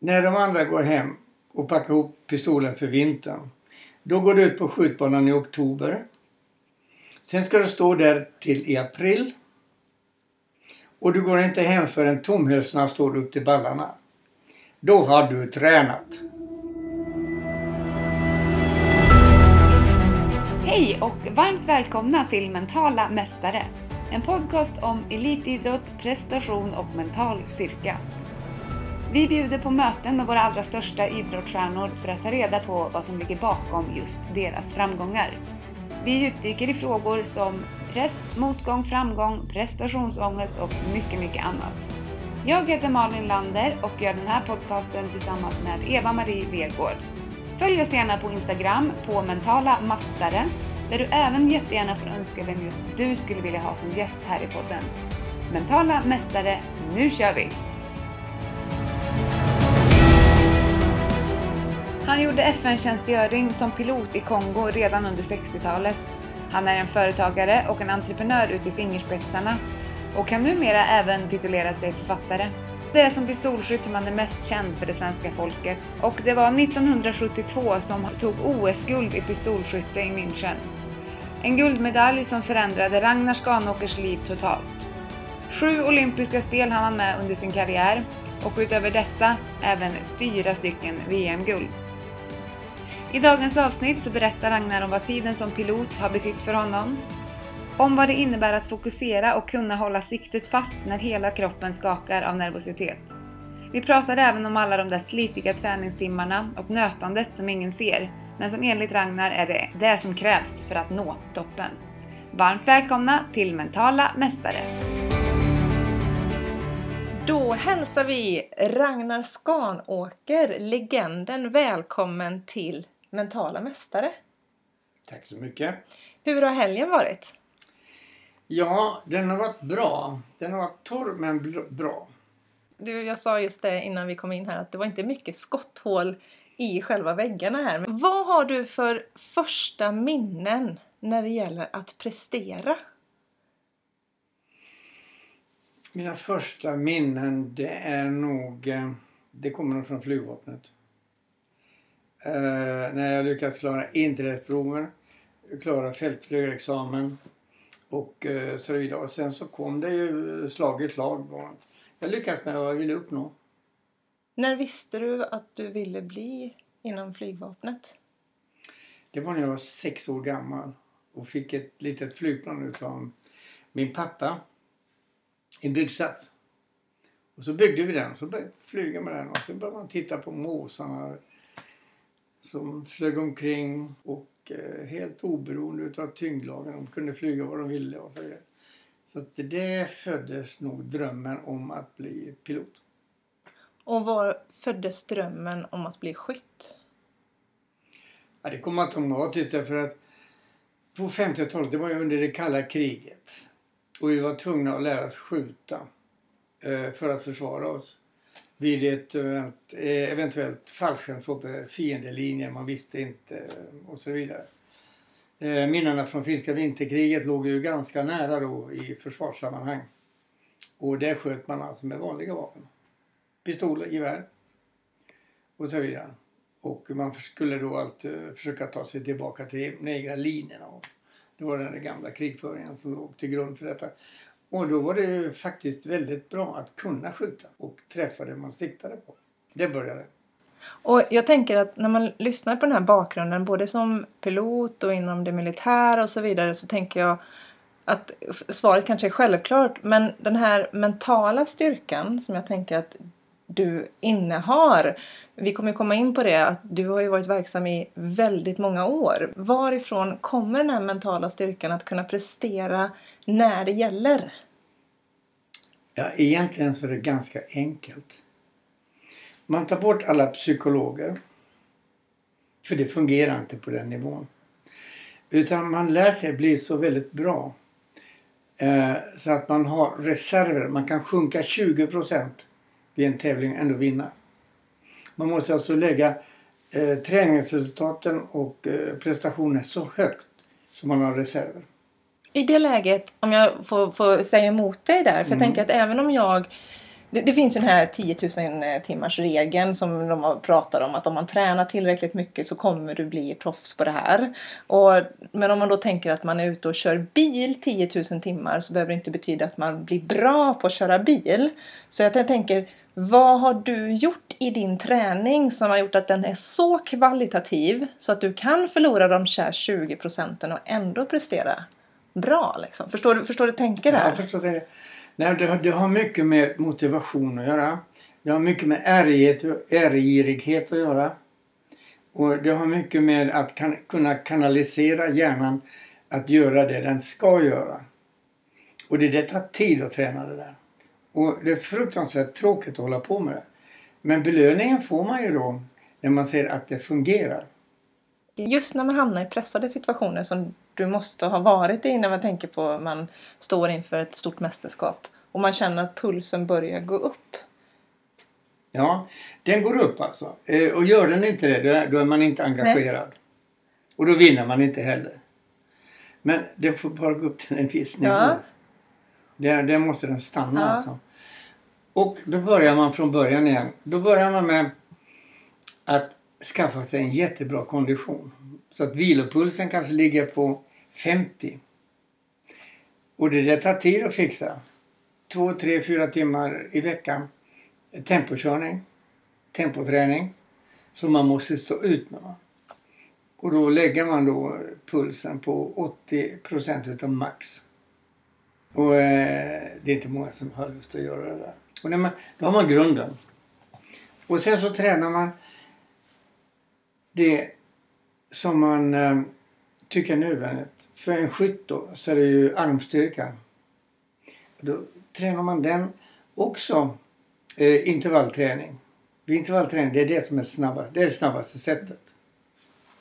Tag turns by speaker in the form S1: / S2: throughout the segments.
S1: När de andra går hem och packar ihop pistolen för vintern. Då går du ut på skjutbanan i oktober. Sen ska du stå där till i april. Och du går inte hem förrän tomhylsorna står upp till ballarna. Då har du tränat.
S2: Hej och varmt välkomna till Mentala Mästare. En podcast om elitidrott, prestation och mental styrka. Vi bjuder på möten med våra allra största idrottsstjärnor för att ta reda på vad som ligger bakom just deras framgångar. Vi djupdyker i frågor som press, motgång, framgång, prestationsångest och mycket, mycket annat. Jag heter Malin Lander och gör den här podcasten tillsammans med Eva-Marie Vergård. Följ oss gärna på Instagram på mentala mastare där du även jättegärna får önska vem just du skulle vilja ha som gäst här i podden. Mentala mästare, nu kör vi! Han gjorde FN-tjänstgöring som pilot i Kongo redan under 60-talet. Han är en företagare och en entreprenör ut i fingerspetsarna och kan numera även titulera sig författare. Det är som pistolskytt som han är mest känd för det svenska folket och det var 1972 som han tog OS-guld i pistolskytte i München. En guldmedalj som förändrade Ragnar Skanåkers liv totalt. Sju olympiska spel hann han med under sin karriär och utöver detta även fyra stycken VM-guld. I dagens avsnitt så berättar Ragnar om vad tiden som pilot har betytt för honom, om vad det innebär att fokusera och kunna hålla siktet fast när hela kroppen skakar av nervositet. Vi pratar även om alla de där slitiga träningstimmarna och nötandet som ingen ser, men som enligt Ragnar är det det som krävs för att nå toppen. Varmt välkomna till Mentala Mästare!
S3: Då hälsar vi Ragnar Skanåker, legenden, välkommen till Mentala Mästare.
S1: Tack så mycket.
S3: Hur har helgen varit?
S1: Ja, den har varit bra. Den har varit torr men bra.
S3: Du, jag sa just det innan vi kom in här att det var inte mycket skotthål i själva väggarna här. Men vad har du för första minnen när det gäller att prestera?
S1: Mina första minnen det är nog... eh, Det kommer nog från flygvapnet. Eh, när jag lyckats klara inträdesproven, klara fältflygarexamen och eh, så vidare. Och sen så kom det ju slag i slag. Jag lyckades med vad jag ville uppnå.
S3: När visste du att du ville bli inom flygvapnet?
S1: Det var när jag var sex år gammal och fick ett litet flygplan utav min pappa. En byggsats. Och så byggde vi den. Så började jag flyga med den och så började man titta på måsarna som flög omkring och eh, helt oberoende utav tyngdlagen. De kunde flyga vad de ville och så vidare. Så att det föddes nog drömmen om att bli pilot.
S3: Och var föddes drömmen om att bli skytt?
S1: Ja, det kommer automatiskt därför att på 50-talet, det var ju under det kalla kriget. Och vi var tvungna att lära oss skjuta eh, för att försvara oss vid ett eh, eventuellt fallskärmshopp fiendelinjen. Man visste inte och så vidare. Eh, minnena från finska vinterkriget låg ju ganska nära då i försvarssammanhang. Och där sköt man alltså med vanliga vapen. Pistoler, gevär och så vidare. Och man skulle då alltid eh, försöka ta sig tillbaka till de egna linjerna. Det var den gamla krigföringen som låg till grund för detta. Och då var det ju faktiskt väldigt bra att kunna skjuta och träffa det man siktade på. Det började.
S3: Och jag tänker att när man lyssnar på den här bakgrunden, både som pilot och inom det militära och så vidare, så tänker jag att svaret kanske är självklart, men den här mentala styrkan som jag tänker att du innehar. Vi kommer komma in på det, att du har ju varit verksam i väldigt många år. Varifrån kommer den här mentala styrkan att kunna prestera när det gäller?
S1: Ja, egentligen så är det ganska enkelt. Man tar bort alla psykologer. För det fungerar inte på den nivån. Utan man lär sig bli så väldigt bra. Eh, så att man har reserver. Man kan sjunka 20 procent vid en tävling ändå vinna. Man måste alltså lägga eh, träningsresultaten och eh, prestationen så högt så man har reserver.
S3: I det läget, om jag får, får säga emot dig där, för jag
S1: Mm.
S3: tänker att även om jag det, det finns ju den här 10 000 timmars regeln som de pratar om att om man tränar tillräckligt mycket så kommer du bli proffs på det här. Och, men om man då tänker att man är ute och kör bil 10 000 timmar så behöver det inte betyda att man blir bra på att köra bil. Så jag tänker, vad har du gjort i din träning som har gjort att den är så kvalitativ så att du kan förlora de här 20 procenten och ändå prestera bra? Liksom? Förstår, du, förstår du tänker där?
S1: Jag förstår det. Nej, det, har, det har mycket med motivation att göra. Det har mycket med ärighet, ärgirighet att göra. Och det har mycket med att kan, kunna kanalisera hjärnan att göra det den ska göra. Och det, det tar tid att träna det där. Och det är fruktansvärt tråkigt att hålla på med det. Men belöningen får man ju då när man ser att det fungerar.
S3: Just när man hamnar i pressade situationer som du måste ha varit i när man tänker på att man står inför ett stort mästerskap och man känner att pulsen börjar gå upp.
S1: Ja, den går upp alltså. Eh, och gör den inte det, då är man inte engagerad. Nej. Och då vinner man inte heller. Men den får bara gå upp till en viss nivå. Ja. Där, där måste den stanna ja. alltså. Och då börjar man från början igen. Då börjar man med att skaffa sig en jättebra kondition. Så att vilopulsen kanske ligger på 50. Och det där tar tid att fixa. Två, tre, fyra timmar i veckan. Tempokörning, tempoträning som man måste stå ut med. Och då lägger man då pulsen på 80 procent utav max. Och eh, det är inte många som har lust att göra det där. Och när man, då har man grunden. Och sen så tränar man det som man eh, tycker är nödvändigt. För en skytt då så är det ju armstyrka. Då tränar man den också eh, intervallträning. Intervallträning det är det som är snabbast. Det är det snabbaste sättet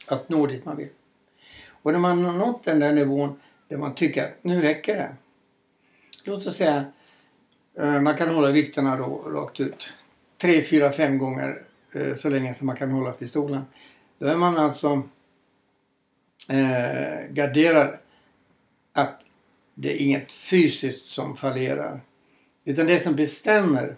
S1: att nå dit man vill. Och när man har nått den där nivån där man tycker att nu räcker det. Låt oss säga eh, man kan hålla vikterna då rakt ut. Tre, fyra, fem gånger eh, så länge som man kan hålla pistolen. Då är man alltså eh, garderad att det är inget fysiskt som fallerar. Utan det som bestämmer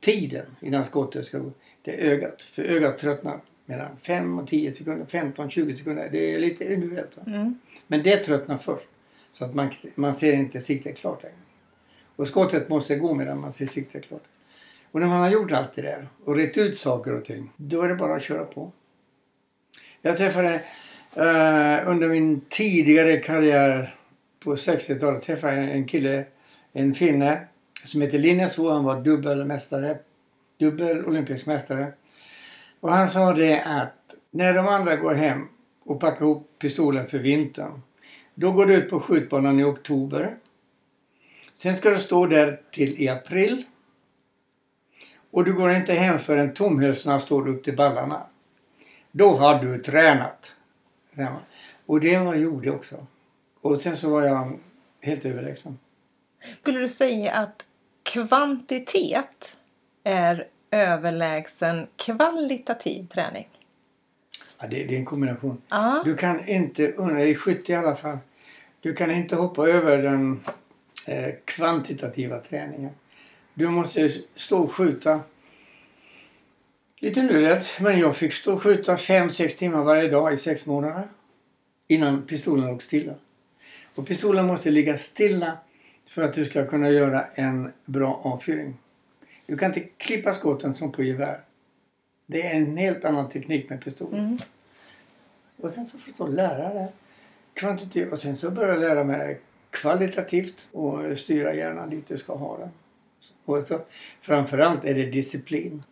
S1: tiden innan skottet ska gå, det är ögat. För ögat tröttnar mellan 5 och 10 sekunder, 15-20 sekunder. Det är lite individuellt. Mm. Men det tröttnar först. Så att man, man ser inte siktet klart längre. Och skottet måste gå medan man ser siktet klart. Och när man har gjort allt det där och rätt ut saker och ting, då är det bara att köra på. Jag träffade eh, under min tidigare karriär på 60-talet träffade jag en kille, en finne som heter Linnesvo. Han var dubbelmästare, dubbel olympisk mästare. Och han sa det att när de andra går hem och packar ihop pistolen för vintern. Då går du ut på skjutbanan i oktober. Sen ska du stå där till i april. Och du går inte hem förrän tomhylsorna står upp till ballarna. Då har du tränat. Och det var jag gjorde också. Och sen så var jag helt överlägsen.
S3: Skulle du säga att kvantitet är överlägsen kvalitativ träning?
S1: Ja, det, det är en kombination. Aha. Du kan inte, i skytte i alla fall, du kan inte hoppa över den eh, kvantitativa träningen. Du måste stå och skjuta. Lite lurigt, men jag fick stå och skjuta 5-6 timmar varje dag i sex månader. Innan pistolen låg stilla. Och pistolen måste ligga stilla för att du ska kunna göra en bra avfyring. Du kan inte klippa skotten som på gevär. Det är en helt annan teknik med pistolen. Mm. Och sen så får du lära dig kvantitet och sen så börjar jag lära mig kvalitativt och styra hjärnan dit du ska ha den. Och så, framförallt är det disciplin.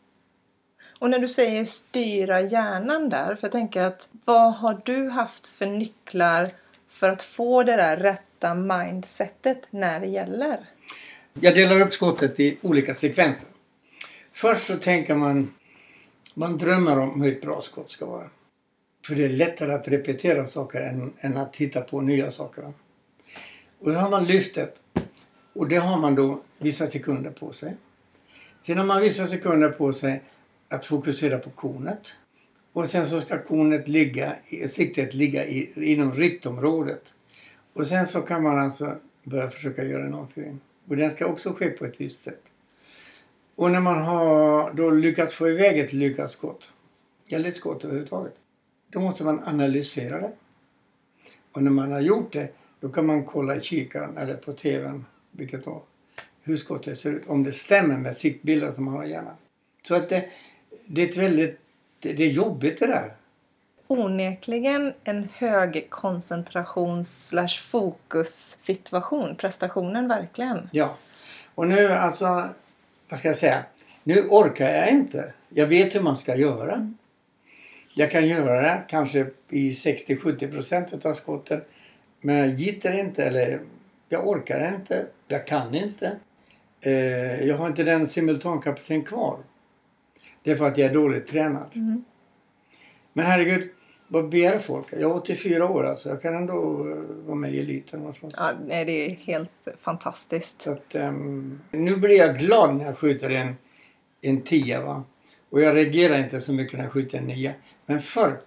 S3: Och när du säger styra hjärnan där, för jag tänker att vad har du haft för nycklar för att få det där rätta mindsetet när det gäller?
S1: Jag delar upp skottet i olika sekvenser. Först så tänker man, man drömmer om hur ett bra skott ska vara. För det är lättare att repetera saker än, än att hitta på nya saker. Och då har man lyftet. Och det har man då vissa sekunder på sig. Sen har man vissa sekunder på sig att fokusera på konet. Och sen så ska konet ligga, siktet ligga i, inom riktområdet. Och sen så kan man alltså börja försöka göra en avfyring. Och den ska också ske på ett visst sätt. Och när man har då lyckats få iväg ett lyckat skott, eller ett skott överhuvudtaget, då måste man analysera det. Och när man har gjort det, då kan man kolla i kikaren eller på tvn, vilket då, hur skottet ser ut. Om det stämmer med siktbilden som man har i hjärnan. Så att det, det är ett väldigt, det, är jobbigt det där.
S3: Onekligen en hög koncentrations slash fokussituation. Prestationen verkligen.
S1: Ja. Och nu alltså, vad ska jag säga? Nu orkar jag inte. Jag vet hur man ska göra. Jag kan göra kanske i 60-70 procent av skotten. Men jag gitter inte eller jag orkar inte. Jag kan inte. Eh, jag har inte den simultankapaciteten kvar. Det är för att jag är dåligt tränad.
S3: Mm.
S1: Men herregud, vad begär folk? Jag är 84 år alltså. Jag kan ändå eh, vara med i eliten. någonstans.
S3: Ja, nej, det är helt fantastiskt.
S1: Så att, ehm, nu blir jag glad när jag skjuter en, en tia. Va? Och jag reagerar inte så mycket när jag skjuter en nia. Men förr,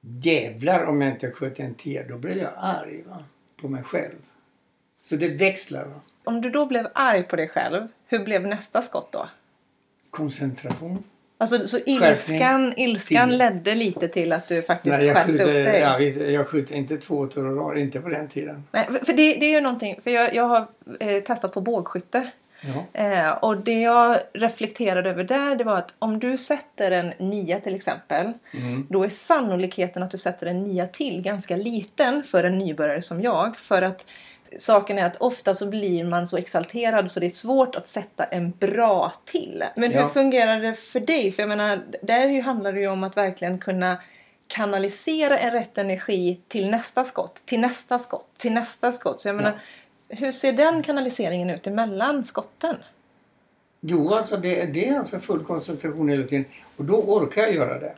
S1: jävlar om jag inte sköt en tia, då blev jag arg va? på mig själv. Så det växlar. Va?
S3: Om du då blev arg på dig själv, hur blev nästa skott då?
S1: Koncentration.
S3: Alltså, så ilskan, ilskan
S1: Tio.
S3: ledde lite till att du faktiskt
S1: Nej, jag,
S3: skärpte upp
S1: skjuter,
S3: dig?
S1: ja, visst, jag skjuter inte två rad, inte på den tiden.
S3: Nej, för för det, det är ju någonting, för jag, jag har eh, testat på bågskytte.
S1: Ja.
S3: Eh, och det jag reflekterade över där, det var att om du sätter en nia till exempel,
S1: Mm.
S3: då är sannolikheten att du sätter en nia till ganska liten för en nybörjare som jag. För att saken är att ofta så blir man så exalterad så det är svårt att sätta en bra till. Men
S1: Ja.
S3: hur fungerar det för dig? För jag menar, där ju handlar det ju om att verkligen kunna kanalisera en rätt energi till nästa skott, till nästa skott, till nästa skott. Så jag menar, hur ser den kanaliseringen ut emellan skotten?
S1: Jo, alltså det, det är alltså full koncentration hela tiden. Och då orkar jag göra det.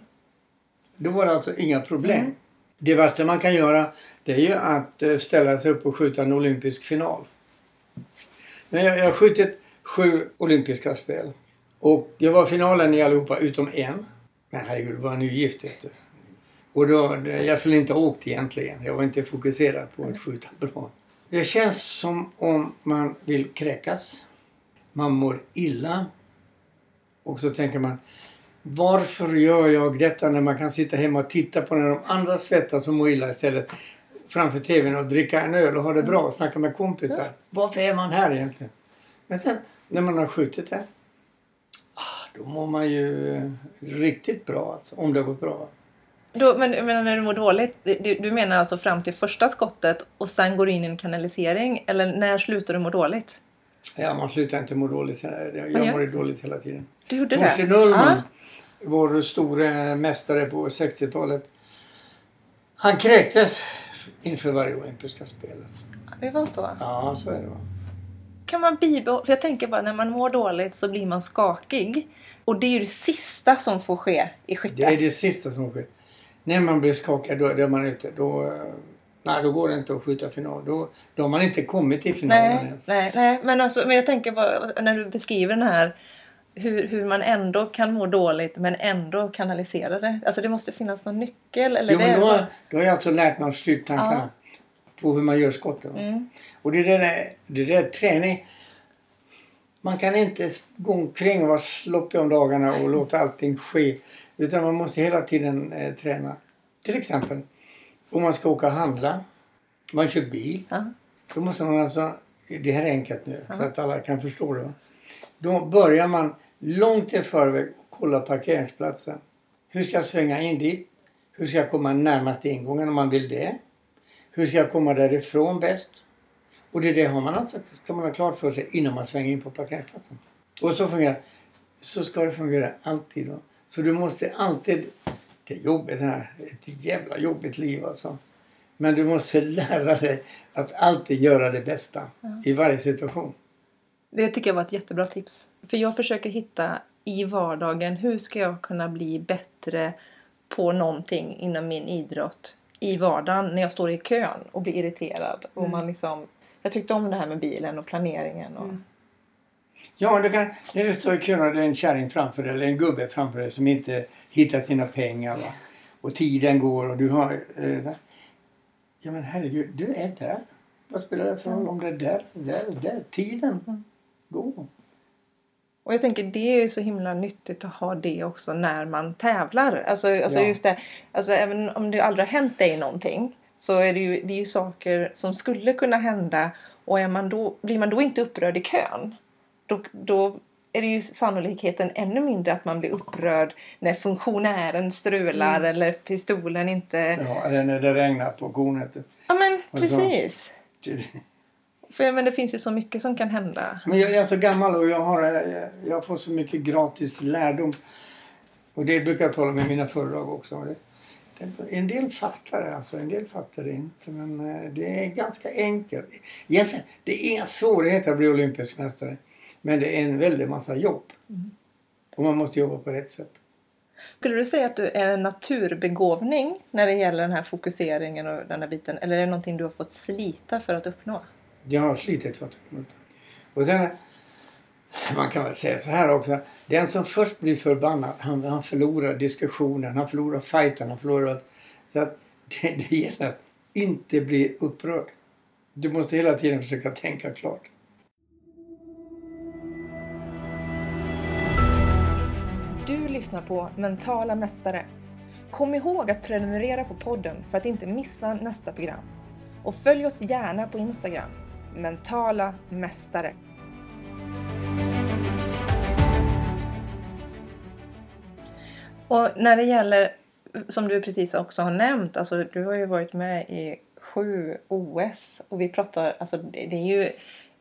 S1: Då var det alltså inga problem.
S3: Mm.
S1: Det värsta man kan göra det är ju att eh, ställa sig upp och skjuta en olympisk final. Men jag, jag har skjutit sju olympiska spel. Och jag var i finalen i allihopa utom en. Men herregud, var nu gift vet du. Och då, eh, jag skulle inte ha åkt egentligen. Jag var inte fokuserad på att skjuta bra. Det känns som om man vill kräkas. Man mår illa. Och så tänker man varför gör jag detta när man kan sitta hemma och titta på när de andra svettas och mår illa istället framför tvn och dricka en öl och ha det bra och snacka med kompisar. Varför är man här egentligen? Men sen när man har skjutit det, ah, då mår man ju riktigt bra alltså, om det har gått bra.
S3: Då, men, men när du mår dåligt, du, du menar alltså fram till första skottet och sen går du in i en kanalisering? Eller när slutar du må dåligt?
S1: Ja, man slutar inte må dåligt. Jag mår dåligt hela tiden.
S3: Du gjorde
S1: Torsten
S3: det?
S1: Ullman, vår store mästare på 60-talet. Han kräktes inför varje olympiska spel. Alltså.
S3: Det var så.
S1: Ja, så är det. Va?
S3: Kan man bibehålla... För jag tänker bara, när man mår dåligt så blir man skakig. Och det är ju det sista som får ske i skytte.
S1: Det är det sista som sker. När man blir skakad, då, då är man ute. Då, eh, nej, då går det inte att skjuta final. Då, då har man inte kommit till finalen
S3: Nej,
S1: ens.
S3: nej, nej. Men, alltså, men jag tänker bara, när du beskriver den här hur, hur man ändå kan må dåligt men ändå kanalisera det. Alltså det måste finnas någon nyckel. Eller
S1: Jo,
S3: det
S1: men då,
S3: bara-
S1: då har jag alltså lärt mig att styra tankarna på hur man gör skotten.
S3: Mm.
S1: Och det där, det där träning. Man kan inte gå omkring och vara sloppig om dagarna och låta allting ske. Utan man måste hela tiden eh, träna. Till exempel om man ska åka och handla. Man kör bil.
S3: Ja.
S1: Då måste man alltså, det här är enkelt nu så att alla kan förstå det. va? Då börjar man långt i förväg och kolla parkeringsplatsen. Hur ska jag svänga in dit? Hur ska jag komma närmast ingången om man vill det? Hur ska jag komma därifrån bäst? Och det, det har man alltså, ska man ha klart för sig innan man svänger in på parkeringsplatsen. Och så fungerar Så ska det fungera alltid. Då. Så du måste alltid... Det är jobbigt det här. Ett jävla jobbigt liv alltså. Men du måste lära dig att alltid göra det bästa i varje situation.
S3: Det tycker jag var ett jättebra tips. För jag försöker hitta i vardagen, hur ska jag kunna bli bättre på någonting inom min idrott i vardagen när jag står i kön och blir irriterad. Och man liksom, jag tyckte om det här med bilen och planeringen. Och,
S1: Ja, du kan, när du står i kön och det är en kärring framför dig eller en gubbe framför dig som inte hittar sina pengar. Va? Och tiden går och du har... Eh, ja men herregud, du är där. Vad spelar det för roll om det är där, där, där? Tiden går.
S3: Och jag tänker det är så himla nyttigt att ha det också när man tävlar. Alltså, alltså
S1: Ja.
S3: just det, alltså även om det aldrig har hänt dig någonting så är det ju, det är ju saker som skulle kunna hända och är man då, blir man då inte upprörd i kön då, då är det ju sannolikheten ännu mindre att man blir upprörd när funktionären strular
S1: Mm.
S3: eller pistolen inte...
S1: Ja, eller när det regnar på kornet.
S3: Ja men
S1: Och så-
S3: precis. För men det finns ju så mycket som kan hända.
S1: Men jag är så gammal och jag har, eh, jag får så mycket gratis lärdom. Och det brukar jag tala med mina föredrag också. En del fattar det, alltså. En del fattar det inte. Men eh, det är ganska enkelt. Egentligen, det är inga svårigheter att bli olympisk mästare. Men det är en väldig massa jobb. Och man måste jobba på rätt sätt.
S3: Skulle du säga att du är en naturbegåvning när det gäller den här fokuseringen och den här biten? Eller är det någonting du har fått slita för att uppnå?
S1: Det har slitit för. Och sen, man kan väl säga så här också. Den som först blir förbannad, han, han förlorar diskussionen, han förlorar fighten, han förlorar allt. Så att det, det gäller att inte bli upprörd. Du måste hela tiden försöka tänka klart.
S3: Du lyssnar på Mentala Mästare. Kom ihåg att prenumerera på podden för att inte missa nästa program. Och följ oss gärna på Instagram. Mentala Mästare. Och när det gäller, som du precis också har nämnt, alltså du har ju varit med i sju OS och vi pratar, alltså det är ju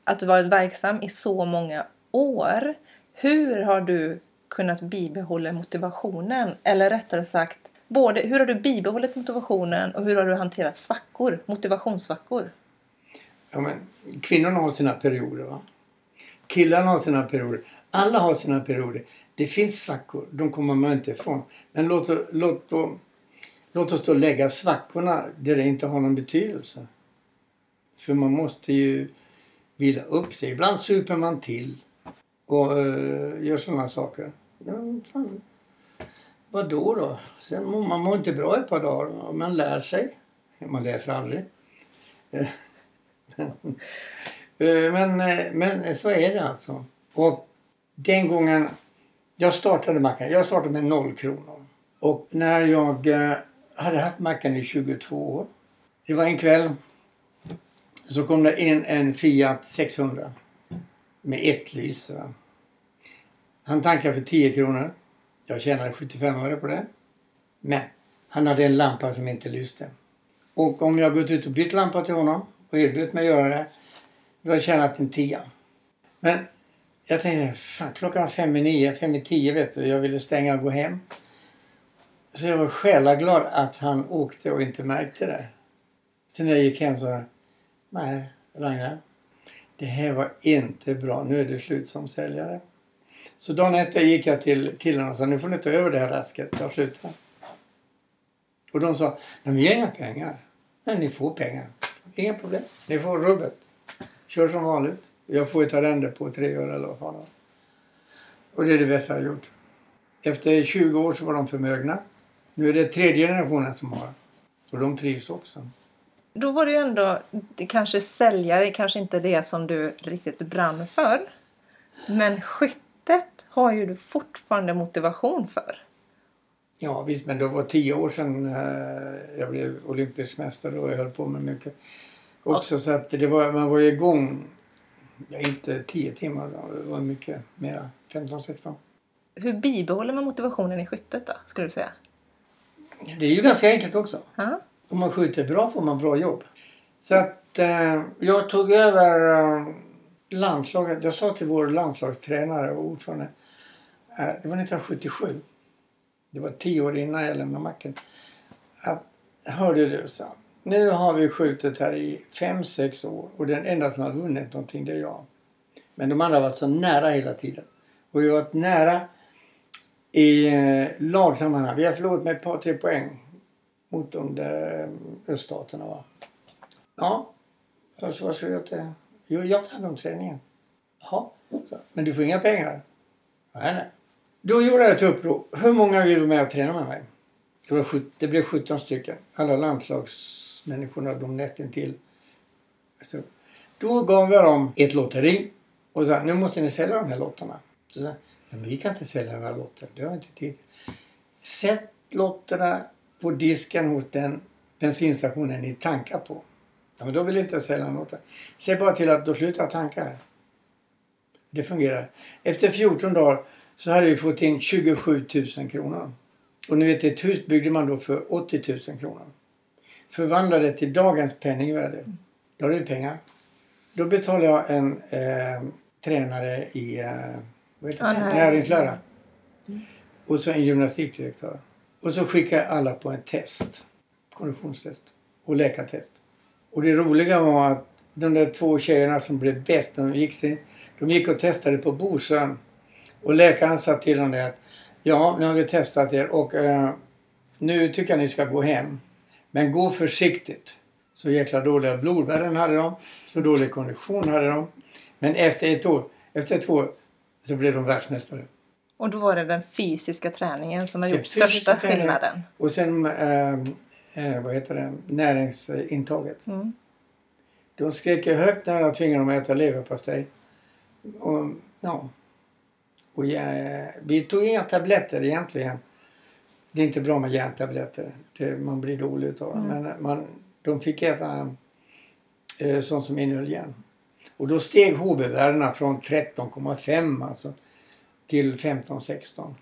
S3: att du varit verksam i så många år. Hur har du kunnat bibehålla motivationen? Eller rättare sagt, både hur har du bibehållit motivationen och hur har du hanterat svackor, motivationssvackor?
S1: Ja, men, kvinnorna har sina perioder. Va? Killarna har sina perioder. Alla har sina perioder. Det finns svackor, de kommer man inte ifrån. Men låt, låt, då, låt oss då lägga svackorna där det inte har någon betydelse. För man måste ju vila upp sig. Ibland super man till och uh, gör sådana saker. Ja, fan. Vad då då? Sen man mår inte bra ett par dagar man lär sig. Man läser aldrig. Eh, men, eh, eh, men så är det alltså. Och den gången jag startade mackan, jag startade med noll kronor. Och när jag eh, hade haft mackan i 22 år. Det var en kväll. Så kom det in en Fiat 600 med ett lys. Han tankade för 10 kronor. Jag tjänade 75 öre på det. Men han hade en lampa som inte lyste. Och om jag gått ut och bytt lampa till honom och erbjöd mig att göra det. Då har jag tjänat en tia. Men jag tänkte, fan klockan fem i nio, fem i tio vet du. Jag ville stänga och gå hem. Så jag var själaglad att han åkte och inte märkte det. Sen när jag gick hem så, nej Ragnar. Det här var inte bra. Nu är det slut som säljare. Så dagen efter gick jag till killarna och sa, nu får ni ta över det här rasket. Jag slutar. Och de sa, nej vi har inga pengar. Men ni får pengar. Inga problem. Ni får rubbet. Kör som vanligt. Jag får ett arrende på tre öre eller vad fan det. Och det är det bästa jag har gjort. Efter 20 år så var de förmögna. Nu är det tredje generationen som har. Och de trivs också.
S3: Då var det ju ändå, kanske säljare kanske inte det som du riktigt brann för. Men skyttet har ju du fortfarande motivation för.
S1: Ja visst, men det var tio år sedan eh, jag blev olympisk mästare och jag höll på med mycket också. Så att det var, man var ju igång, ja, inte tio timmar, det var mycket mera. 15-16.
S3: Hur bibehåller man motivationen i skyttet då, skulle du säga?
S1: Det är ju ganska enkelt också.
S3: Ja.
S1: Om man skjuter bra får man bra jobb. Så att eh, jag tog över eh, landslaget. Jag sa till vår landslagstränare och ordförande. Eh, det var 1977. Det var tio år innan jag lämnade macken. Att, hörde du, sa han, Nu har vi skjutit här i fem, sex år och den enda som har vunnit någonting det är jag. Men de andra har varit så nära hela tiden. Och vi har varit nära i eh, lagsammanhang. Vi har förlorat med ett par, tre poäng mot de där eh, öststaterna. Va? Ja, och så vad ska jag göra åt det? Jo, jag tar hand om träningen. Jaha, men du får inga pengar? Nej, nej. Då gjorde jag ett upprop. Hur många vill vara med och träna med mig? Det, var sjut- det blev 17 stycken. Alla landslagsmänniskorna, de nästintill. Då gav jag dem ett lotteri och sa nu måste ni sälja de här lotterna. Så sa men vi kan inte sälja några lotter. Det har inte tid. Sätt lotterna på disken hos den bensinstationen ni tankar på. Ja, men då vill inte jag sälja några lotter. Säg bara till att då slutar jag tanka här. Det fungerar. Efter 14 dagar så hade vi fått in 27 000 kronor. Och ni vet, ett hus byggde man då för 80 000 kronor. Förvandla det till dagens penningvärde. Då har du pengar. Då betalar jag en eh, tränare i eh, vad heter det? Näringslära. Och så en gymnastikdirektör. Och så skickar jag alla på en test. Konditionstest. Och läkartest. Och det roliga var att de där två tjejerna som blev bäst, de gick, sin, de gick och testade på Bosön. Och läkaren sa till det att ja, nu har vi testat er och eh, nu tycker jag ni ska gå hem. Men gå försiktigt. Så jäkla dåliga blodvärden hade de. Så dålig kondition hade de. Men efter ett år, efter ett år så blev de världsmästare.
S3: Och då var det den fysiska träningen som har gjort största skillnaden.
S1: Och sen, eh, eh, vad heter det, näringsintaget.
S3: Mm.
S1: De skrek ju högt när jag tvingade dem att äta leverpastej. Och, ja. Och ja, vi tog inga tabletter egentligen. Det är inte bra med järntabletter. Det, man blir dålig utav dem.
S3: Mm.
S1: Men man, de fick äta eh, sånt som innehöll järn. Och då steg HB-värdena från 13,5 alltså till 15-16.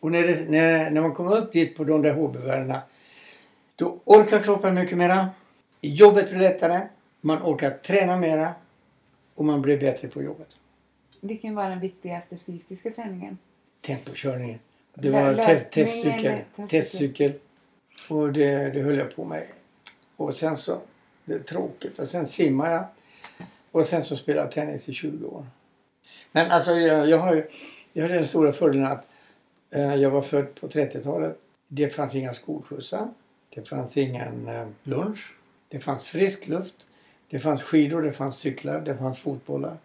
S1: Och när, det, när, när man kommer upp dit på de där HB-värdena då orkar kroppen mycket mera. Jobbet blir lättare. Man orkar träna mera. Och man blir bättre på jobbet.
S2: Vilken var den viktigaste fysiska träningen?
S1: Tempokörningen. Det var te- testcykel.
S2: testcykel?
S1: Och det, det höll jag på med. Och sen så, det är tråkigt. Och sen simmar jag. Och sen så spelar jag tennis i 20 år. Men alltså jag, jag har ju, jag har den stora fördelen att eh, jag var född på 30-talet. Det fanns inga skolskjutsar. Det fanns ingen eh, lunch. Det fanns frisk luft. Det fanns skidor, det fanns cyklar, det fanns fotbollar.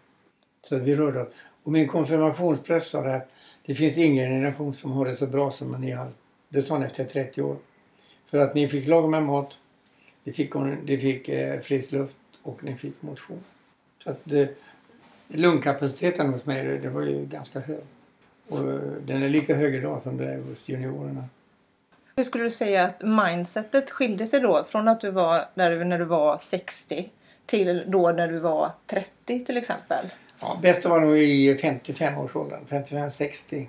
S1: Så vi rörde oss. Och min konfirmationspräst sa det att det finns ingen generation som har det så bra som ni har. Det sa han efter 30 år. För att ni fick lagom med mat, ni fick, ni fick eh, frisk luft och ni fick motion. Så att det, lungkapaciteten hos mig det, det var ju ganska hög. Och eh, den är lika hög idag som det är hos juniorerna.
S3: Hur skulle du säga att mindsetet skilde sig då från att du var där när du var 60 till då när du var 30 till exempel?
S1: Ja, bästa var nog i 55-årsåldern, 55-60.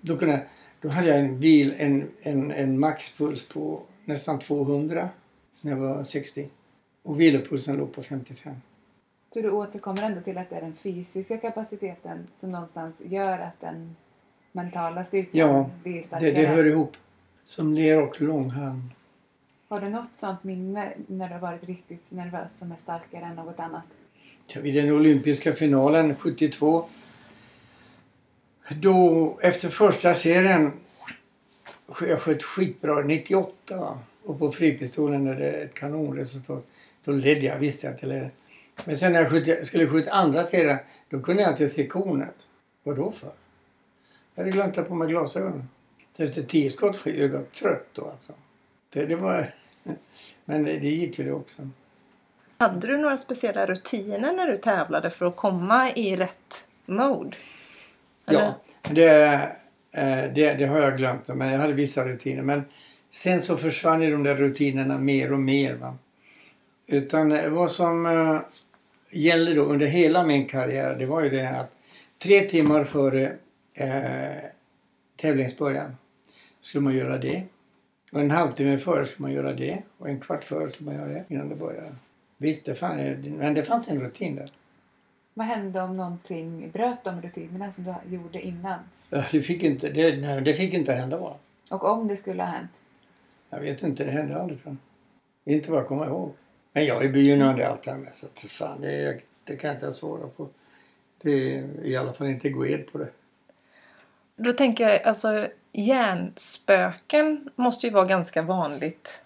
S1: Då, kunde, då hade jag en bil, en, en, en maxpuls på nästan 200 när jag var 60. Och vilopulsen låg på 55.
S2: Så du återkommer ändå till att det är den fysiska kapaciteten som någonstans gör att den mentala styrkan
S1: Ja,
S2: blir
S1: Det,
S2: starkare?
S1: det hör ihop. Som ler och långhalm.
S2: Har du något sånt minne när du har varit riktigt nervös som är starkare än något annat?
S1: Vid den olympiska finalen 72. Då efter första serien. Jag sköt skitbra 98 va? Och på fripistolen är det ett kanonresultat. Då ledde jag, visste jag att jag ledde. Men sen när jag skulle skjuta andra serien. Då kunde jag inte se kornet. Vad då för? Jag hade glömt att ta på mig glasögonen. Efter tio skott var jag trött då alltså. Det, det var... Men det, det gick ju det också.
S3: Hade du några speciella rutiner när du tävlade för att komma i rätt mode? Eller?
S1: Ja, det, eh, det, det har jag glömt. Men jag hade vissa rutiner. Men sen så försvann ju de där rutinerna mer och mer. Va? Utan vad som eh, gällde då under hela min karriär det var ju det att tre timmar före eh, tävlingsbörjan skulle man göra det. Och en halvtimme före skulle man göra det. Och en kvart före skulle man göra det innan det började. Visst, det fann, men det fanns en rutin där.
S2: Vad hände om någonting bröt de rutinerna som du gjorde innan?
S1: Det fick inte, det, nej, det fick inte hända bara.
S2: Och om det skulle ha hänt?
S1: Jag vet inte, det hände aldrig tror jag. Inte vad jag kommer ihåg. Men jag är begynnande i allt det här med så att fan, det, det kan jag inte svara på. Det är i alla fall inte gå ed på det.
S3: Då tänker jag, alltså hjärnspöken måste ju vara ganska vanligt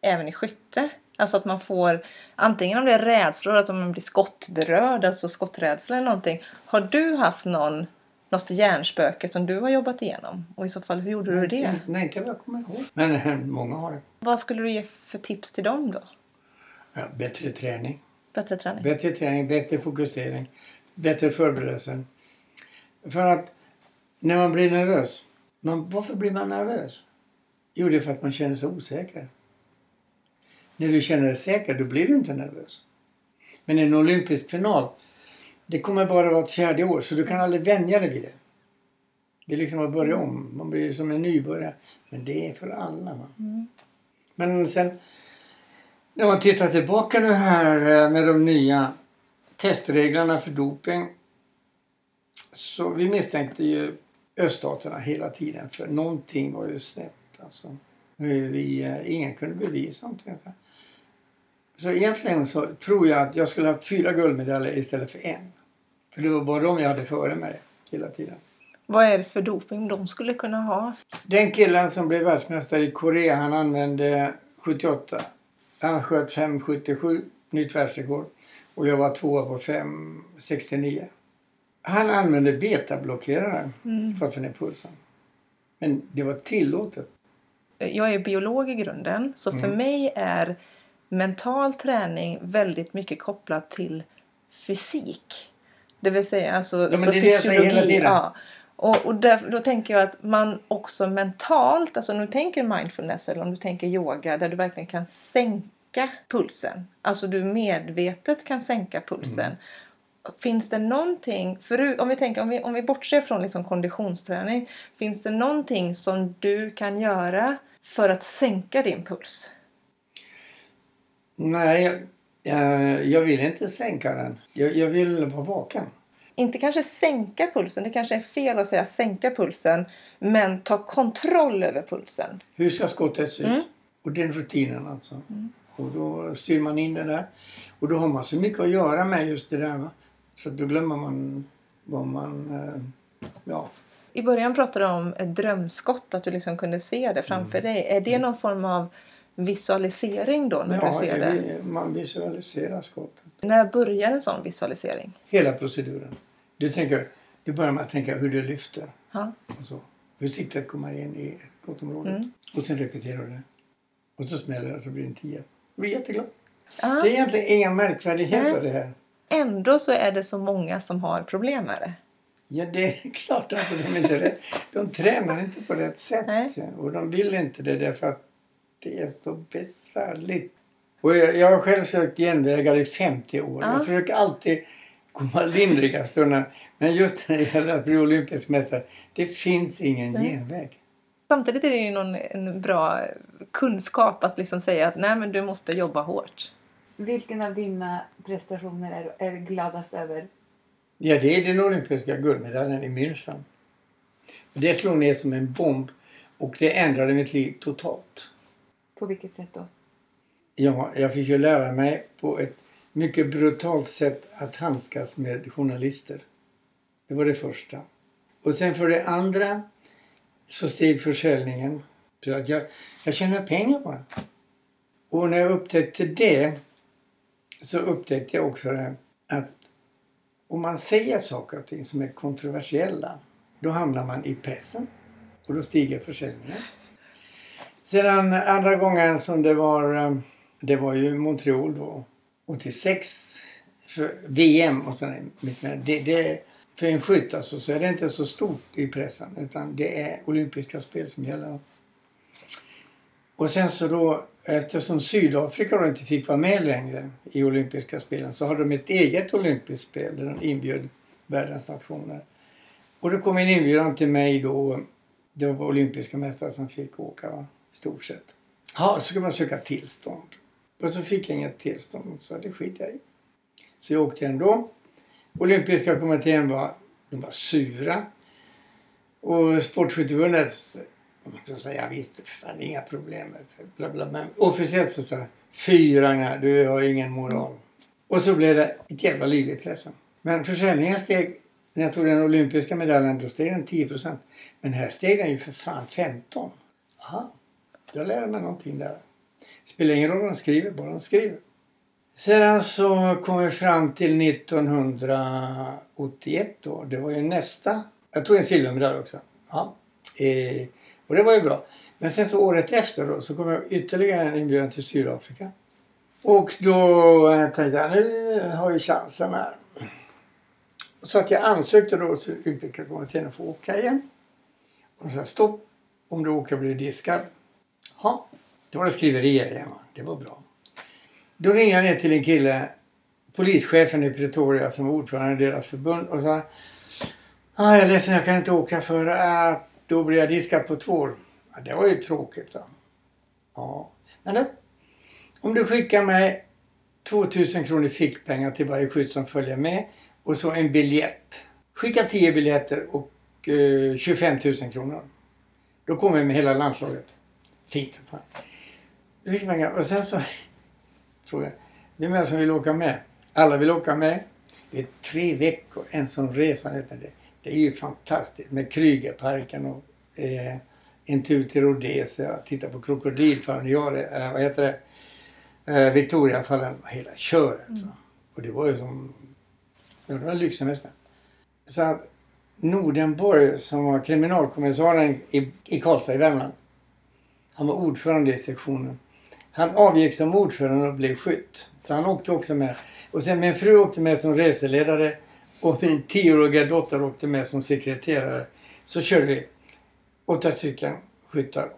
S3: även i skytte. Alltså att man får, antingen om det är rädslor, att man blir skottberörd, alltså skotträdsla eller någonting. Har du haft någon, något hjärnspöke som du har jobbat igenom? Och i så fall, hur gjorde du det?
S1: Nej, inte vad jag kommer ihåg. Men många har det.
S3: Vad skulle du ge för tips till dem då?
S1: Ja, bättre träning.
S3: Bättre träning?
S1: Bättre träning, bättre fokusering, bättre förberedelse. För att när man blir nervös. Man, varför blir man nervös? Jo, det är för att man känner sig osäker. När du känner dig säker, då blir du inte nervös. Men en olympisk final, det kommer bara vara ett fjärde år så du kan aldrig vänja dig vid det. Det är liksom att börja om. Man blir som en nybörjare. Men det är för alla.
S3: Mm.
S1: Men sen när man tittar tillbaka nu här eh, med de nya testreglerna för doping. Så vi misstänkte ju öststaterna hela tiden för någonting var ju snett. Alltså. Vi, eh, ingen kunde bevisa någonting. Så egentligen så tror jag att jag skulle haft fyra guldmedaljer istället för en. För det var bara de jag hade före mig hela tiden.
S3: Vad är det för doping de skulle kunna ha?
S1: Den killen som blev världsmästare i Korea han använde 78. Han sköt 5,77, nytt världsrekord. Och jag var tvåa på 5,69. Han använde betablockerare
S3: Mm.
S1: för att få ner pulsen. Men det var tillåtet.
S3: Jag är biolog i grunden, så för
S1: Mm.
S3: mig är mental träning väldigt mycket kopplat till fysik. Det vill säga alltså,
S1: men
S3: alltså
S1: tiden.
S3: Ja. Och, och där, då tänker jag att man också mentalt, alltså om du tänker mindfulness eller om du tänker yoga där du verkligen kan sänka pulsen. Alltså du medvetet kan sänka pulsen.
S1: Mm.
S3: Finns det någonting, förut, om vi, tänker, om vi, om vi bortser från liksom konditionsträning, finns det någonting som du kan göra för att sänka din puls?
S1: Nej, jag, jag, jag vill inte sänka den. Jag, jag vill vara vaken.
S3: Inte kanske sänka pulsen, det kanske är fel att säga sänka pulsen, men ta kontroll över pulsen.
S1: Hur ska skottet se ut?
S3: Mm.
S1: Och den rutinen alltså. Och då styr man in det där. Och då har man så mycket att göra med just det där. Va? Så då glömmer man vad man... Eh, ja.
S3: I början pratade du om ett drömskott, att du liksom kunde se det framför dig. Är det någon form av visualisering då när
S1: ja,
S3: du ser det?
S1: man visualiserar skottet.
S3: När börjar en sån visualisering?
S1: Hela proceduren. Du, tänker, du börjar med att tänka hur du lyfter.
S3: Ja.
S1: Och så. Hur siktet kommer in i skottområdet.
S3: Mm.
S1: Och sen repeterar du det. Och så smäller det och så blir det en tia. Du blir jätteglad.
S3: Ah,
S1: Det är egentligen inga märkvärdigheter
S3: Nej.
S1: det här.
S3: ändå så är det så många som har problem med det.
S1: Ja, det är klart att de inte. De tränar inte på rätt sätt.
S3: Nej.
S1: Och de vill inte det därför att det är så besvärligt. Och jag, jag har själv sökt genvägar i 50 år.
S3: Ja.
S1: Jag försöker alltid komma lindrigast undan. Men just när det gäller att bli olympisk mästare, det finns ingen
S3: Nej.
S1: genväg.
S3: Samtidigt är det ju någon, en bra kunskap att liksom säga att nej men du måste jobba hårt.
S2: Vilken av dina prestationer är du är gladast över?
S1: Ja, det är den olympiska guldmedaljen i München. Det slog ner som en bomb och det ändrade mitt liv totalt.
S2: På vilket sätt då?
S1: Ja, jag fick ju lära mig på ett mycket brutalt sätt att handskas med journalister. Det var det första. Och sen för det andra så steg försäljningen. Så att jag, jag tjänade pengar på det. Och när jag upptäckte det så upptäckte jag också det att om man säger saker och ting som är kontroversiella då hamnar man i pressen och då stiger försäljningen. Sedan andra gången som det var, eh, det var ju Montreal då, 86 för VM och sådär. mitt med. Det, det, för en skytt alltså, så är det inte så stort i pressen utan det är olympiska spel som gäller. Och sen så då eftersom Sydafrika då inte fick vara med längre i olympiska spelen så har de ett eget olympiskt spel där de inbjöd världens nationer. Och då kom en inbjudan till mig då. Det var olympiska mästare som fick åka va? Stort sett. Ja, så ska man söka tillstånd. Och så fick jag inget tillstånd så det skiter jag i. Så jag åkte ändå. Olympiska kommittén var, de var sura. Och Sportskytteförbundet de sa ja visst, fan inga problem. Bla, bla, men officiellt så sa fyrarna, du har ingen moral. Och så blev det ett jävla liv i pressen. Men försäljningen steg, när jag tog den olympiska medaljen, då steg den 10 procent. Men här steg den ju för fan 15. Aha. Jag lärde mig någonting där. Spelar ingen roll vad de skriver, bara de skriver. Sedan så kom vi fram till 1981 då. Det var ju nästa. Jag tog en silvermedalj också. Ja. Eh, och det var ju bra. Men sen så året efter då så kom jag ytterligare en inbjudan till Sydafrika. Och då eh, tänkte jag nu har jag chansen här. Så att jag ansökte då till Olympiska kommittén att få åka igen. Och de sa stopp, om du åker blir du diskad. Ja, då var det skriverier igen. Det var bra. Då ringde jag ner till en kille, polischefen i Pretoria som var ordförande i deras förbund och sa ah, jag är ledsen, jag kan inte åka för att då blir jag diskad på två år. Ja, det var ju tråkigt, så. Ja, men du, om du skickar mig 2000 kronor fickpengar till varje skytt som följer med och så en biljett. Skicka 10 biljetter och eh, 25 000 kronor. Då kommer jag med hela landslaget. Fint. Fan. Då fick pengar. Och sen så frågade jag, vem är det som vill åka med? Alla vill åka med. Det är tre veckor, en sån resa. ni Det, det är ju fantastiskt med Krügerparken och eh, en tur till Rhodesia, titta på krokodilfallen, ja, eh, vad heter det? Eh, Victoriafallen, hela köret. Så. Och det var ju som, ja, det var lyxen nästan. Så att Nordenborg som var kriminalkommissarien i, i Karlstad i Värmland. Han var ordförande i sektionen. Han avgick som ordförande och blev skytt. Så han åkte också med. Och sen min fru åkte med som reseledare och min tioåriga dotter åkte med som sekreterare. Så körde vi åtta stycken skyttar.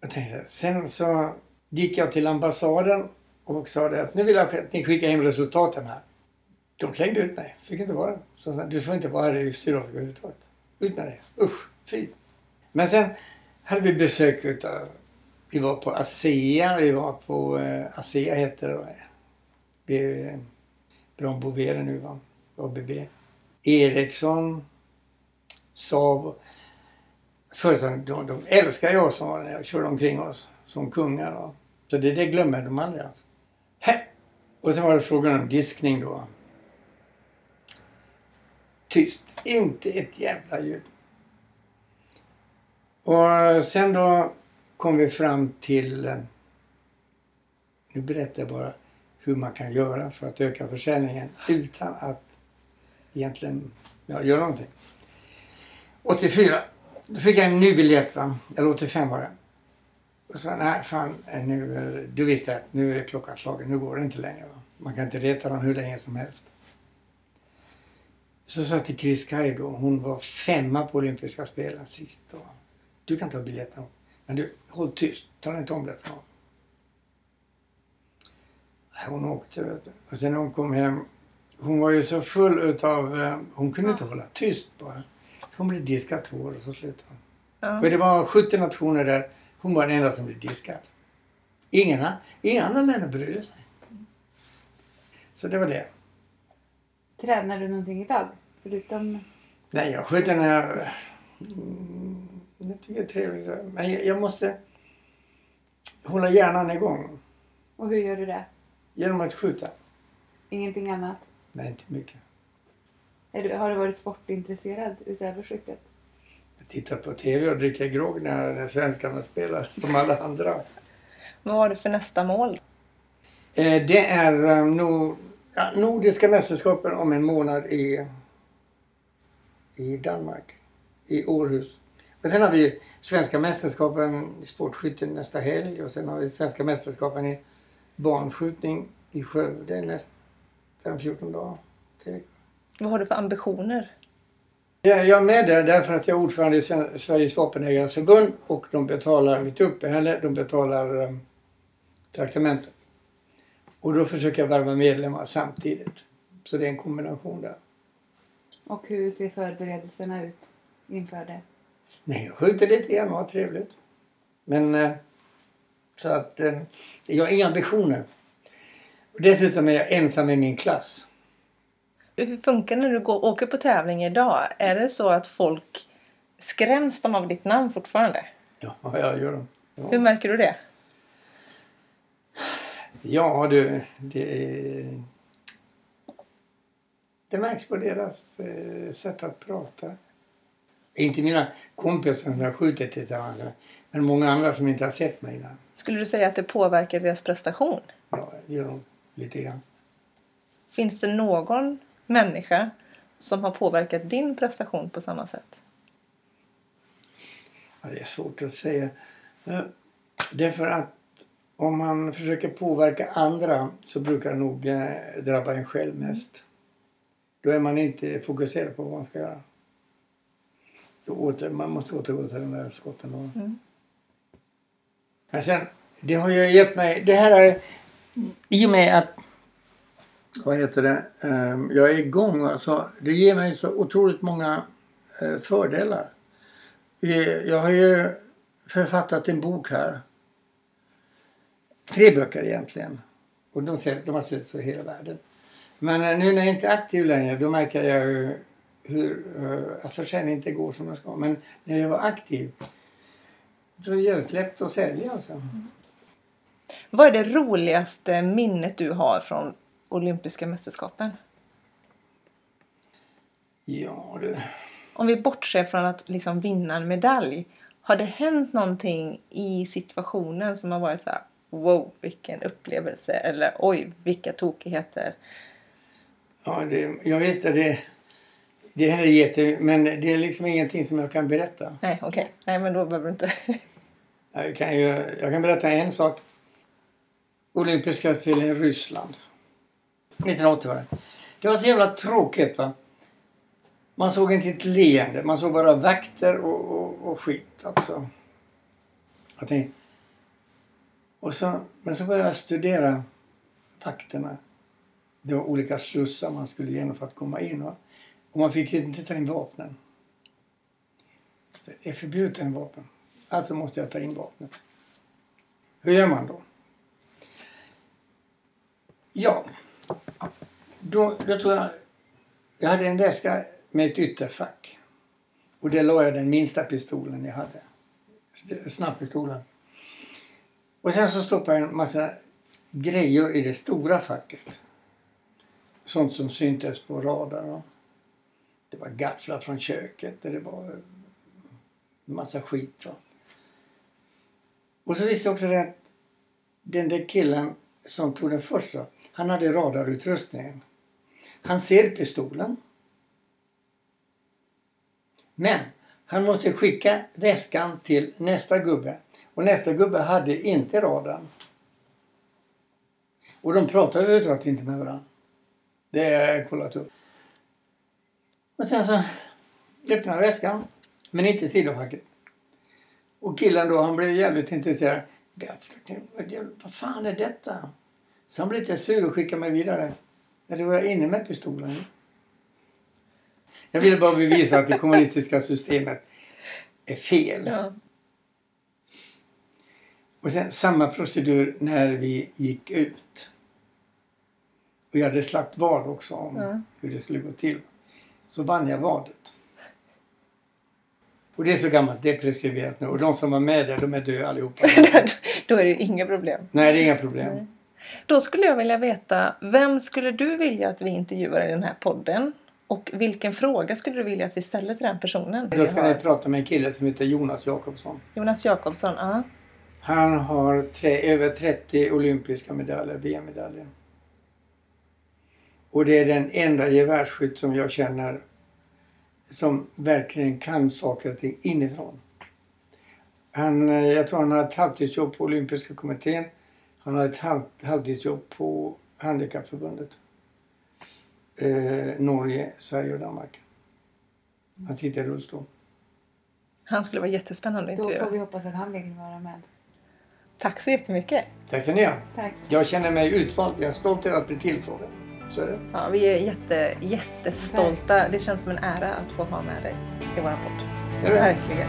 S1: Jag tänkte, sen så gick jag till ambassaden och sa det att nu vill jag att ni skickar hem resultaten här. De slängde ut mig. Fick inte vara Så sa, du får inte vara här i Sydafrika överhuvudtaget. Ut med dig. Usch, fy. Men sen hade vi besök utav vi var på ASEA, vi var på eh, ASEA heter det. Vi, eh, Brown nu va, ABB. Ericsson, Saab. Företagen, de, de älskar jag som var där körde omkring oss som kungar. va. Så det, det glömmer de aldrig alltså. Hä! Och sen var det frågan om diskning då. Tyst. Inte ett jävla ljud. Och sen då kom vi fram till... Eh, nu berättar jag bara hur man kan göra för att öka försäljningen utan att egentligen ja, göra någonting. 84. Då fick jag en ny biljett, va? eller 85 var det. Och så nej fan, eh, nu, eh, du visste att nu är klockan slagen, nu går det inte längre. Va? Man kan inte reta dem hur länge som helst. Så sa jag till Chris Kaj då, hon var femma på olympiska spelen sist. Då. Du kan ta biljetten. Men du, håll tyst. Tala inte om det för någon. Hon åkte vet du. Och sen när hon kom hem. Hon var ju så full utav... eh, Hon kunde inte hålla tyst bara. Hon blev diskad två år och så slutade hon.
S3: Ja.
S1: För det var 70 nationer där. Hon var den enda som blev diskad. Ingen, a- inga andra länder brydde sig. Så det var det.
S2: Tränar du någonting idag? Förutom...
S1: Nej, jag skjuter när jag... Mm, tycker det är trevligt. Men jag, jag måste hålla hjärnan igång
S2: Och hur gör du det?
S1: genom att skjuta.
S2: Ingenting annat?
S1: Nej, inte mycket.
S2: Är du, har du varit sportintresserad utöver skyttet?
S1: Jag tittar på TV och dricker grogg när, när svenskarna spelar, som alla andra.
S3: Vad har du för nästa mål?
S1: Eh, det är eh, no, ja, Nordiska mästerskapen om en månad i, i Danmark, i Århus. Och sen har vi Svenska mästerskapen i sportskytte nästa helg och sen har vi Svenska mästerskapen i barnskjutning i Skövde nästa 14 dagar.
S3: Vad har du för ambitioner?
S1: Jag jag är med där därför att jag är ordförande i Sveriges vapenägares förbund och de betalar mitt uppehälle, de betalar um, traktamenten. Och då försöker jag värva medlemmar samtidigt. Så det är en kombination där.
S2: Och hur ser förberedelserna ut inför det?
S1: Nej, jag skjuter lite grann och har trevligt. Men eh, så att eh, jag har inga ambitioner. Dessutom är jag ensam i min klass.
S3: Hur funkar det när du går, åker på tävling idag? Är det så att folk skräms de av ditt namn fortfarande?
S1: Ja, jag gör.
S3: Hur
S1: Ja,
S3: märker du det?
S1: ja du, det, det märks på deras eh, sätt att prata. Inte mina kompisar som jag skjutit tillsammans men många andra som inte har sett mig innan.
S3: Skulle du säga att det påverkar deras prestation?
S1: Ja, det gör de lite grann.
S3: Finns det någon människa som har påverkat din prestation på samma sätt?
S1: Ja, det är svårt att säga. Eh, Därför att om man försöker påverka andra så brukar det nog eh, drabba en själv mest. Då är man inte fokuserad på vad man ska göra. Åter, man måste återgå till den där skotten. Då.
S3: Mm.
S1: Men sen, det har ju gett mig... Det här är... I och med att... Vad heter det? ehm, jag är igång. Alltså, det ger mig så otroligt många eh, fördelar. Jag har ju författat en bok här. Tre böcker egentligen. Och de, de har sett i hela världen. Men eh, nu när jag inte är aktiv längre då märker jag ju hur, eh, att försäljningen inte går som jag ska. Men när jag var aktiv så är det jävligt lätt att sälja. Alltså.
S3: Vad är det roligaste minnet du har från olympiska mästerskapen?
S1: Ja du.
S3: Om vi bortser från att liksom vinna en medalj. Har det hänt någonting i situationen som har varit så här wow vilken upplevelse eller oj vilka tokigheter.
S1: Ja, det, jag vet att det, det här är jätte... Men det är liksom ingenting som jag kan berätta.
S3: Nej okej, nej men då behöver du inte.
S1: Jag kan, ju, jag kan berätta en sak. Olympiska spelen i Ryssland. 1980 var det. Det var så jävla tråkigt va. Man såg inte ett leende. Man såg bara vakter och, och, och skit alltså. Jag tänkte, och så, men så började jag studera vakterna. Det var olika slussar man skulle igenom för att komma in. Va? Och man fick inte ta in vapnen. Så det är förbjudet att ta in vapen. Alltså måste jag ta in vapnet. Hur gör man då? Ja, då, då tror jag... Jag hade en väska med ett ytterfack. Och där la jag den minsta pistolen jag hade. Snabbpistolen. Och sen så stoppade jag en massa grejer i det stora facket. Sånt som syntes på radar. Det var gafflar från köket och det var en massa skit. Va? Och så visste jag också det att den där killen som tog den första, han hade radarutrustningen. Han ser pistolen. Men han måste skicka väskan till nästa gubbe. Och nästa gubbe hade inte radarn. Och de pratade överhuvudtaget inte med varandra. Det har jag kollat upp. Och sen så öppnade väskan, men inte sidofacket. Och killen då, han blev jävligt intresserad. Vad fan är detta? Så han blev lite sur och skickade mig vidare. Det var jag inne med pistolen. Jag ville bara bevisa att det kommunistiska systemet är fel.
S3: Ja.
S1: Och sen samma procedur när vi gick ut. Och jag hade slagt vad också om
S3: Ja.
S1: hur det skulle gå till. Så vann jag vadet. Och det är så gammalt, det är preskriberat nu. Och de som var med där, de är döda allihopa.
S3: då är det ju inga problem.
S1: Nej, det är inga problem.
S3: Nej. Då skulle jag vilja veta, vem skulle du vilja att vi intervjuar i den här podden? Och vilken fråga skulle du vilja att vi ställer till den personen?
S1: Då ska ni prata med en kille som heter Jonas Jakobsson.
S3: Jonas Jakobsson, ja.
S1: Han har tre, över 30 olympiska medaljer, VM-medaljer. Och det är den enda gevärsskytt som jag känner som verkligen kan saker och ting inifrån. Han, eh, jag tror han har ett halvtidsjobb på olympiska kommittén. Han har ett halv, halvtidsjobb på Handikappförbundet. Eh, Norge, Sverige och Danmark. Han sitter i rullstol.
S3: Han skulle vara jättespännande att
S2: Då får
S3: intervjua.
S2: vi hoppas att han vill vara med.
S3: Tack så jättemycket.
S1: Tack ska ni ha.
S2: Tack.
S1: Jag känner mig utvald. Jag är stolt över att bli tillfrågad. Så är det.
S3: Ja, vi är jätte, jättestolta. Det känns som en ära att få ha med dig i vår podd.
S1: Det är det.
S3: Verkligen.